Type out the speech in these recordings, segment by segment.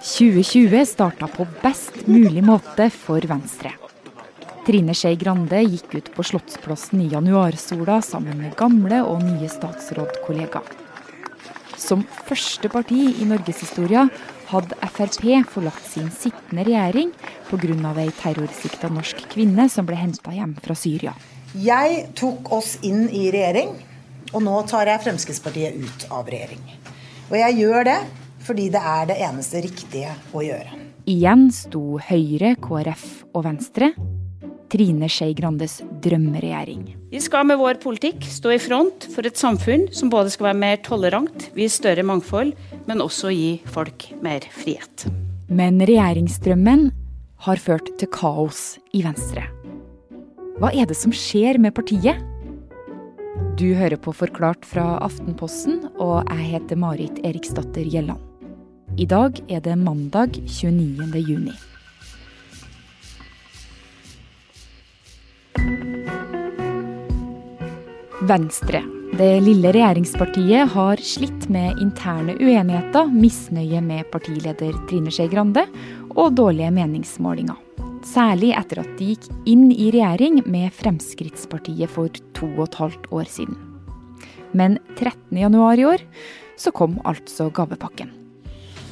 2020 starta på best mulig måte for Venstre. Trine Skei Grande gikk ut på Slottsplassen i januarsola sammen med gamle og nye statsrådkollegaer. Som første parti i norgeshistoria hadde Frp forlatt sin sittende regjering pga. ei terrorsikta norsk kvinne som ble henta hjem fra Syria. Jeg tok oss inn i regjering, og nå tar jeg Fremskrittspartiet ut av regjering. Og jeg gjør det fordi det er det eneste riktige å gjøre. Igjen sto Høyre, KrF og Venstre Trine Skei Grandes drømmeregjering. Vi skal med vår politikk stå i front for et samfunn som både skal være mer tolerant, gi større mangfold, men også gi folk mer frihet. Men regjeringsdrømmen har ført til kaos i Venstre. Hva er det som skjer med partiet? Du hører på Forklart fra Aftenposten, og jeg heter Marit Eriksdatter Gjelland. I dag er det mandag 29. juni. Venstre, det lille regjeringspartiet, har slitt med interne uenigheter, misnøye med partileder Trine Skei Grande og dårlige meningsmålinger. Særlig etter at de gikk inn i regjering med Fremskrittspartiet for to og et halvt år siden. Men 13.1 i år så kom altså gavepakken.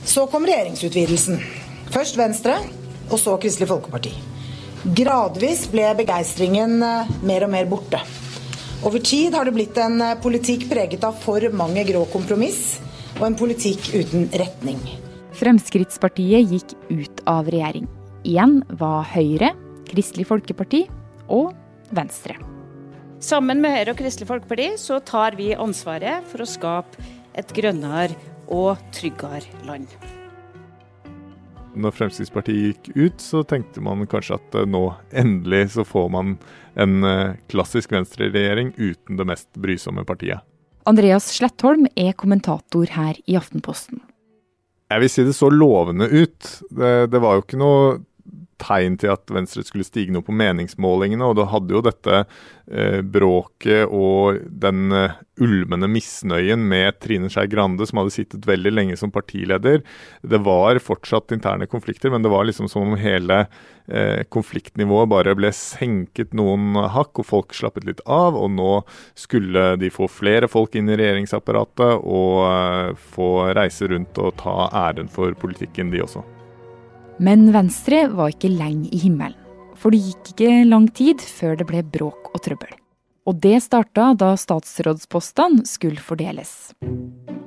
Så kom regjeringsutvidelsen. Først Venstre, og så Kristelig Folkeparti. Gradvis ble begeistringen eh, mer og mer borte. Over tid har det blitt en eh, politikk preget av for mange grå kompromiss, og en politikk uten retning. Fremskrittspartiet gikk ut av regjering. Igjen var Høyre, Kristelig Folkeparti og Venstre. Sammen med Høyre og Kristelig Folkeparti så tar vi ansvaret for å skape et grønnere og tryggere land når Fremskrittspartiet gikk ut, så tenkte man kanskje at eh, nå endelig så får man en eh, klassisk venstreregjering uten det mest brysomme partiet. Andreas Slettholm er kommentator her i Aftenposten. Jeg vil si det så lovende ut. Det, det var jo ikke noe tegn til at Venstre skulle stige noe på meningsmålingene. Og da hadde jo dette eh, bråket og den eh, ulmende misnøyen med Trine Skei Grande, som hadde sittet veldig lenge som partileder. Det var fortsatt interne konflikter, men det var liksom som om hele eh, konfliktnivået bare ble senket noen hakk, og folk slappet litt av. Og nå skulle de få flere folk inn i regjeringsapparatet og eh, få reise rundt og ta æren for politikken, de også. Men Venstre var ikke lenge i himmelen. For det gikk ikke lang tid før det ble bråk og trøbbel. Og det starta da statsrådspostene skulle fordeles.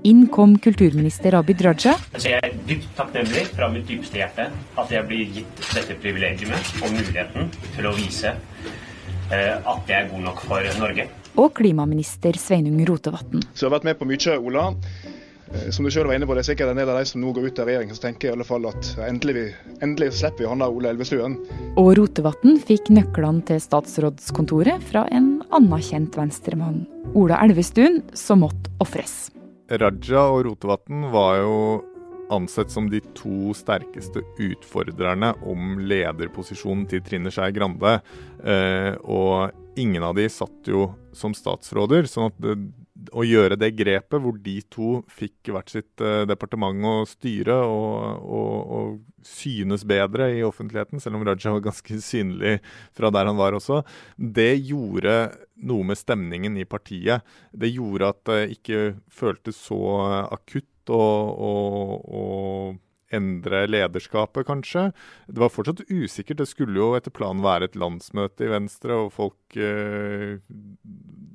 Inn kom kulturminister Abid Raja. Så jeg er dypt takknemlig fra mitt dypeste hjerte at jeg blir gitt dette privilegiet og muligheten til å vise eh, at jeg er god nok for Norge. Og klimaminister Sveinung Rotevatn. Så jeg har vært med på mye, Ola. Eh, som du selv var inne på, Det er sikkert en del av de som nå går ut av regjering, som tenker i alle fall at endelig, vi, endelig slipper vi han av Ole Elvestuen. Og Rotevatn fikk nøklene til statsrådskontoret fra en annen kjent venstremann, Ola Elvestuen, som måtte ofres. Raja og Rotevatn var jo ansett som de to sterkeste utfordrerne om lederposisjonen til Trine Skei Grande. Eh, og ingen av de satt jo som statsråder. sånn at det, å gjøre det grepet hvor de to fikk hvert sitt uh, departement å styre og, og, og, synes bedre i offentligheten, selv om Raja var ganske synlig fra der han var også, det gjorde noe med stemningen i partiet. Det gjorde at det ikke føltes så akutt og endre lederskapet, kanskje. Det var fortsatt usikkert. Det skulle jo etter planen være et landsmøte i Venstre, og folk eh,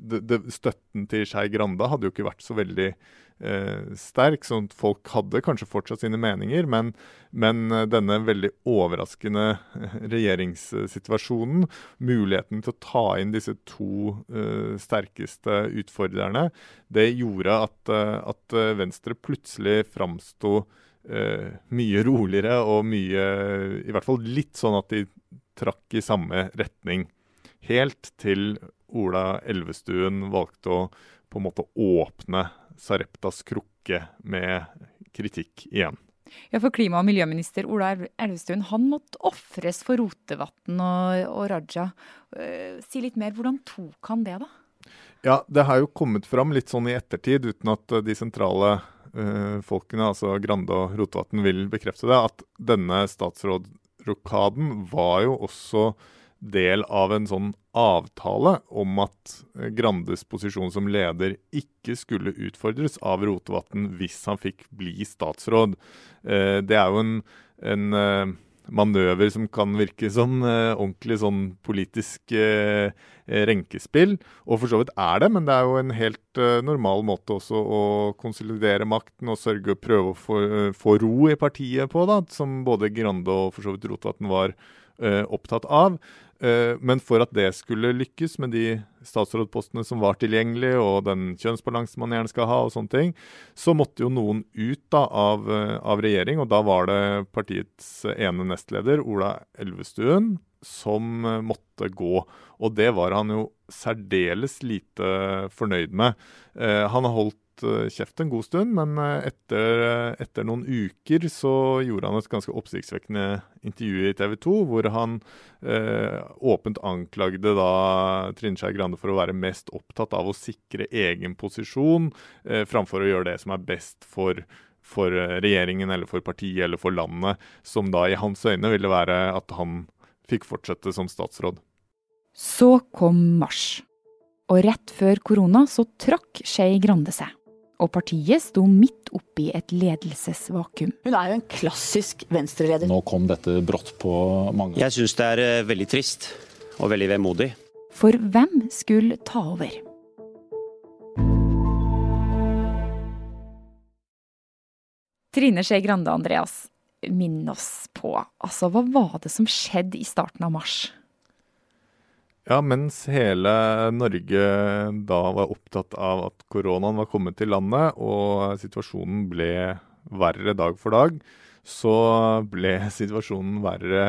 det, det, Støtten til Skei Grande hadde jo ikke vært så veldig eh, sterk, sånn at folk hadde kanskje fortsatt sine meninger, men, men eh, denne veldig overraskende eh, regjeringssituasjonen, muligheten til å ta inn disse to eh, sterkeste utfordrerne, det gjorde at, eh, at Venstre plutselig framsto uh, mye roligere og mye I hvert fall litt sånn at de trakk i samme retning. Helt til Ola Elvestuen valgte å på en måte åpne Sareptas krukke med kritikk igjen. Ja, for Klima- og miljøminister Ola Elvestuen han måtte ofres for Rotevatn og, og Raja. Uh, si litt mer, hvordan tok han det, da? Ja, Det har jo kommet fram litt sånn i ettertid, uten at de sentrale folkene, altså Grande og Rotevatn, vil bekrefte det, at denne statsrådrokaden var jo også del av en sånn avtale om at Grandes posisjon som leder ikke skulle utfordres av Rotevatn hvis han fikk bli statsråd. Uh, det er jo en, en manøver som kan virke som eh, ordentlig sånn politisk eh, renkespill. Og for så vidt er det, men det er jo en helt eh, normal måte også å konsolidere makten og sørge og prøve å få, eh, få ro i partiet på, da, som både Grande og for så vidt Rotevatn var eh, opptatt av. Eh, men for at det skulle lykkes med de statsrådpostene som var tilgjengelige, og den kjønnsbalansen man gjerne skal ha, og sånne ting, så måtte jo noen ut da av, eh, av regjering. Og da var det partiets ene nestleder, Ola Elvestuen, som eh, måtte gå. Og det var han jo særdeles lite fornøyd med. Han har holdt Eh, kjeft en god stund, men eh, etter, eh, etter, noen uker så gjorde han et ganske oppsiktsvekkende intervju i TV 2, hvor han eh, åpent anklagde da Trine Skei Grande for å være mest opptatt av å sikre egen posisjon, eh, framfor å gjøre det som er best for, for regjeringen eller for partiet eller for landet, som da i hans øyne ville være at han fikk fortsette som statsråd. Så kom mars. Og rett før korona så trakk Skei Grande seg og partiet sto midt oppi et ledelsesvakuum. Hun er jo en klassisk venstreleder. Nå kom dette brått på mange. Jeg syns det er eh, veldig trist og veldig vemodig. For hvem skulle ta over? Trine Skei Grande, Andreas, minn oss på, altså hva var det som skjedde i starten av mars? Ja, mens hele Norge da var opptatt av at koronaen var kommet til landet og situasjonen ble verre dag for dag, så ble situasjonen verre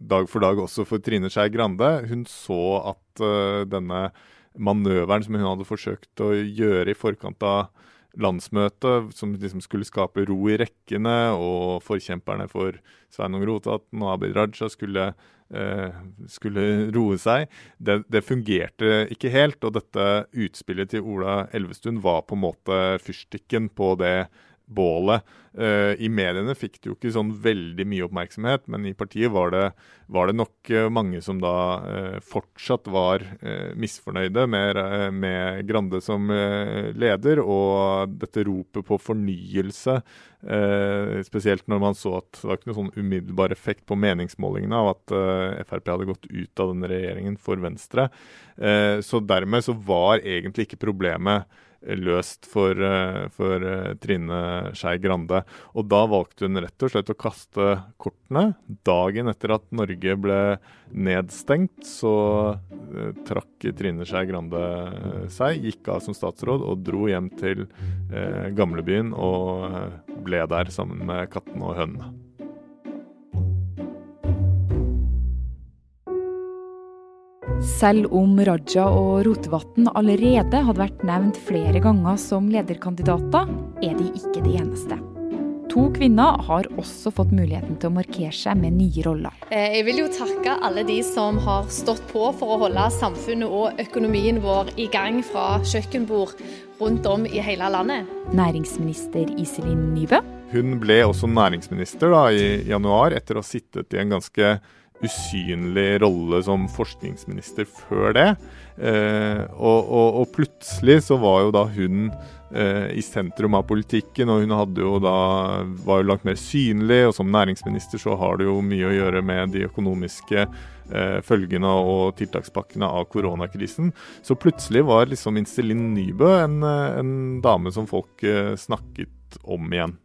dag for dag også for Trine Skei Grande. Hun så at uh, denne manøveren som hun hadde forsøkt å gjøre i forkant av landsmøtet, som liksom skulle skape ro i rekkene, og forkjemperne for Sveinung Rotevatn og Abid Raja skulle Eh, skulle roe seg. Det, det, fungerte ikke helt, og dette utspillet til Ola Elvestuen var på en måte fyrstikken på det bålet. Uh, I mediene fikk det jo ikke sånn veldig mye oppmerksomhet, men i partiet var det, var det nok uh, mange som da uh, fortsatt var misfornøyde med, med, Grande som leder, og dette ropet på fornyelse. spesielt når man så at det var ikke noen sånn umiddelbar effekt på meningsmålingene av at Frp hadde gått ut av den regjeringen for Venstre. så dermed så var egentlig ikke problemet løst for, eh, for eh, Trine Skei Grande. Og da valgte hun rett og slett å kaste kortene. Dagen etter at Norge ble nedstengt, så uh, trakk Trine Skei Grande seg, gikk av som statsråd og dro hjem til eh, gamlebyen og ble der sammen med kattene og hønene. Selv om Raja og Rotevatn allerede hadde vært nevnt flere ganger som lederkandidater, er de ikke de eneste. To kvinner har også fått muligheten til å markere seg med nye roller. Eh, jeg vil jo takke alle de som har stått på for å holde samfunnet og økonomien vår i gang fra kjøkkenbord rundt om i hele landet. Næringsminister Iselin Nybø. Hun ble også næringsminister da, i januar, etter å ha sittet i en ganske usynlig rolle som forskningsminister før det. Eh, og, og, og, plutselig så var jo da hun eh, i sentrum av politikken, og hun hadde jo da, var jo langt mer synlig. Og som næringsminister så har det jo mye å gjøre med de økonomiske eh, følgene og tiltakspakkene av koronakrisen. Så plutselig var liksom Iselin Nybø en, en dame som folk snakket om igjen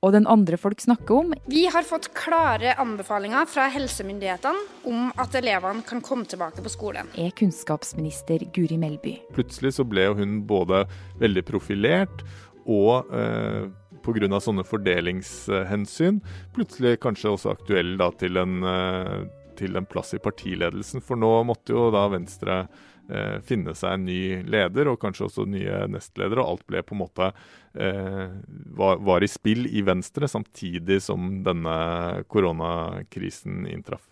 og den andre folk snakker om. Vi har fått klare anbefalinger fra helsemyndighetene om at elevene kan komme tilbake på skolen. Er kunnskapsminister Guri Melby. Plutselig så ble hun både veldig profilert og eh, pga. sånne fordelingshensyn plutselig kanskje også aktuell da, til, en, eh, til en plass i partiledelsen. For nå måtte jo da Venstre eh, finne seg en ny leder, og kanskje også nye nestledere. Og alt ble på en måte eh, var, var, i spill i Venstre, samtidig som denne koronakrisen inntraff.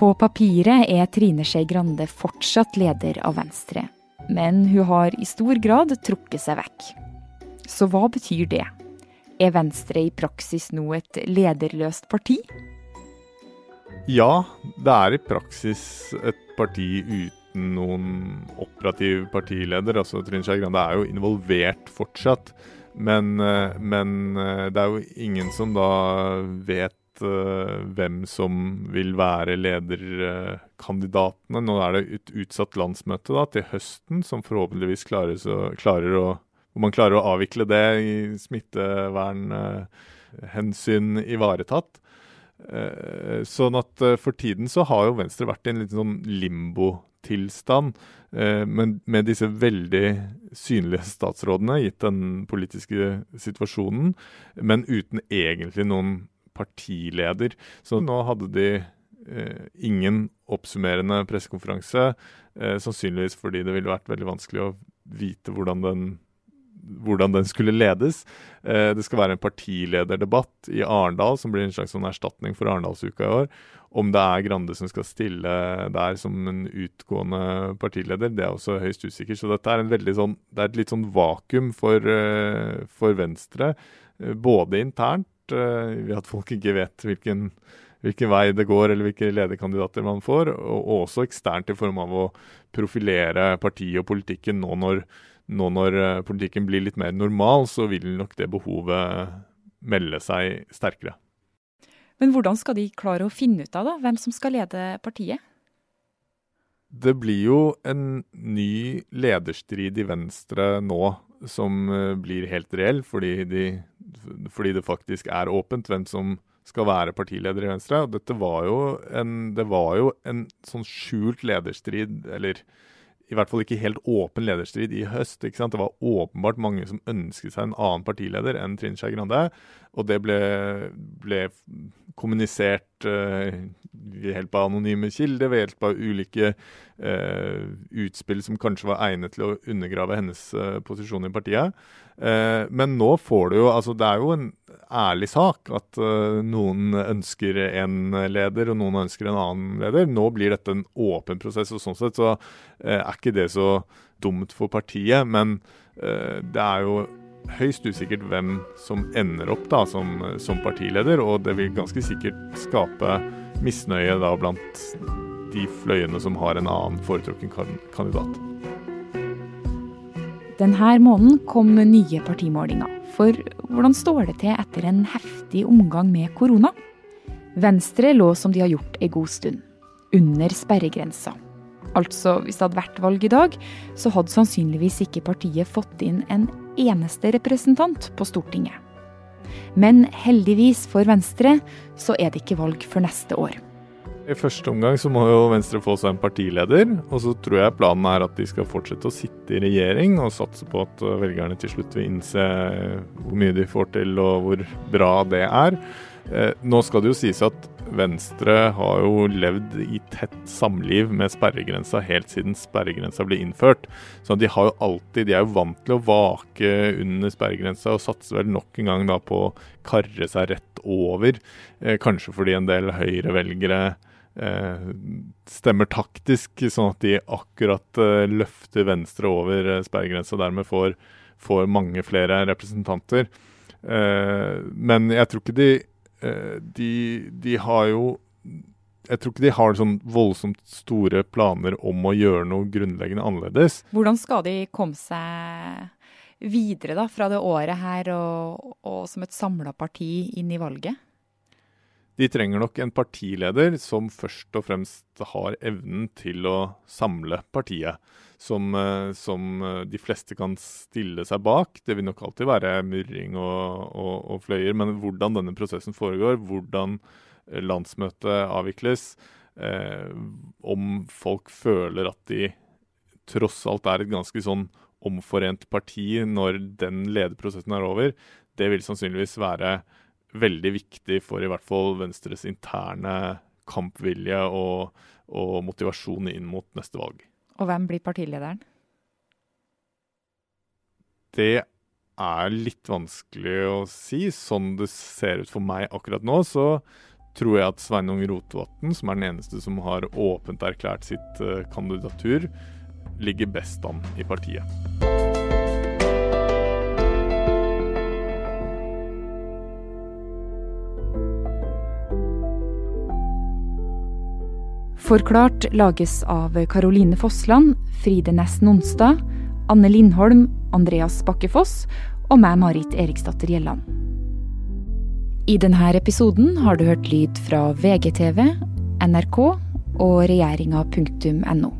På papiret er Trine Skei Grande fortsatt leder av Venstre, men hun har i stor grad trukket seg vekk. Så hva betyr det? Er Venstre i praksis nå et lederløst parti? Ja, det er i praksis et parti uten noen operativ partileder. Altså Trine Skei Grande er jo involvert fortsatt. Men, eh, men, eh, det er jo ingen som da vet uh, hvem som vil være lederkandidatene. Nå er det et utsatt landsmøte da, til høsten, som forhåpentligvis klarer, så, klarer å, man klarer å avvikle det i smittevernhensyn ivaretatt. Uh, sånn at for tiden så har jo Venstre vært i en litt sånn limbo-tilstand. Men med disse veldig synlige statsrådene, gitt den politiske situasjonen, men uten egentlig noen partileder. Så nå hadde de eh, ingen oppsummerende pressekonferanse, eh, sannsynligvis fordi det ville vært veldig vanskelig å vite hvordan den, hvordan den skulle ledes. Eh, det skal være en partilederdebatt i Arendal, som blir en slags sånn erstatning for Arendalsuka i år. Om det er Grande som skal stille der som en utgående partileder, det er også høyst usikkert. Så dette er, sånn, det er et litt sånn vakuum for, eh, for Venstre, eh, både internt ved at folk ikke vet hvilken, hvilken, vei det går, eller hvilke lederkandidater man får. Og, også eksternt i form av å profilere partiet og politikken nå når, nå når uh, politikken blir litt mer normal, så vil nok det behovet melde seg sterkere. Men hvordan skal de klare å finne ut av da, hvem som skal lede partiet? Det blir jo en ny lederstrid i Venstre nå som eh, blir helt reell, fordi de fordi det faktisk er åpent hvem som skal være partileder i Venstre. Og dette var jo en, det var jo en sånn skjult lederstrid, eller i hvert fall ikke helt åpen lederstrid i høst. ikke sant? Det var åpenbart mange som ønsket seg en annen partileder enn Trine Skei Grande. Og det ble, ble kommunisert uh, ved hjelp av anonyme kilder, ved hjelp av ulike eh, utspill som kanskje var egnet til å undergrave hennes eh, posisjon i partiet. men nå får du jo Altså, det er jo en ærlig sak at noen ønsker en leder, og noen ønsker en annen leder. Nå blir dette en åpen prosess, og sånn sett så er ikke det så dumt for partiet. Men det er jo høyst usikkert hvem som ender opp da som, som, partileder, og det vil ganske sikkert skape misnøye da blant de fløyene som har en annen foretrukken kandidat. Denne måneden kom nye partimålinger. For hvordan står det til etter en heftig omgang med korona? Venstre lå som de har gjort en god stund, under sperregrensa. Altså, hvis det hadde vært valg i dag, så hadde sannsynligvis ikke partiet fått inn en eneste representant på Stortinget. Men heldigvis for Venstre så er det ikke valg før neste år. I første omgang så må jo Venstre få seg en partileder, og så tror jeg planen er at de skal fortsette å sitte i regjering og satse på at velgerne til slutt vil innse hvor mye de får til og hvor bra det er. Eh, nå skal det jo sies at Venstre har jo levd i tett samliv med sperregrensa helt siden sperregrensa ble innført. Så de har jo alltid, de er jo vant til å vake under sperregrensa og satser vel nok en gang da på å karre seg rett over. Eh, kanskje fordi en del Høyre-velgere eh, stemmer taktisk, sånn at de akkurat eh, løfter Venstre over eh, sperregrensa dermed får, får, mange flere representanter. Eh, men jeg tror ikke de de, de, har jo Jeg tror ikke de har sånn voldsomt store planer om å gjøre noe grunnleggende annerledes. Hvordan skal de komme seg videre da, fra det året her og, og som et samla parti inn i valget? De trenger nok en partileder som først og fremst har evnen til å samle partiet som, eh, som, eh, de fleste kan stille seg bak. Det vil nok alltid være murring og, og, og fløyer, men hvordan denne prosessen foregår, hvordan eh, landsmøtet avvikles, eh, om folk føler at de tross alt er et ganske sånn omforent parti når den lederprosessen er over, det vil sannsynligvis være veldig viktig for i hvert fall Venstres interne kampvilje og, og motivasjon inn mot neste valg. Og hvem blir partilederen? Det er litt vanskelig å si. Sånn det ser ut for meg akkurat nå, så tror jeg at Sveinung Rotevatn, som er den eneste som har åpent erklært sitt uh, kandidatur, ligger best an i partiet. Uforklart lages av Caroline Fossland, Fride Næss Nonstad, Anne Lindholm, Andreas Bakkefoss og meg, Marit Eriksdatter Gjelland. I denne episoden har du hørt lyd fra VGTV, NRK og regjeringa.no.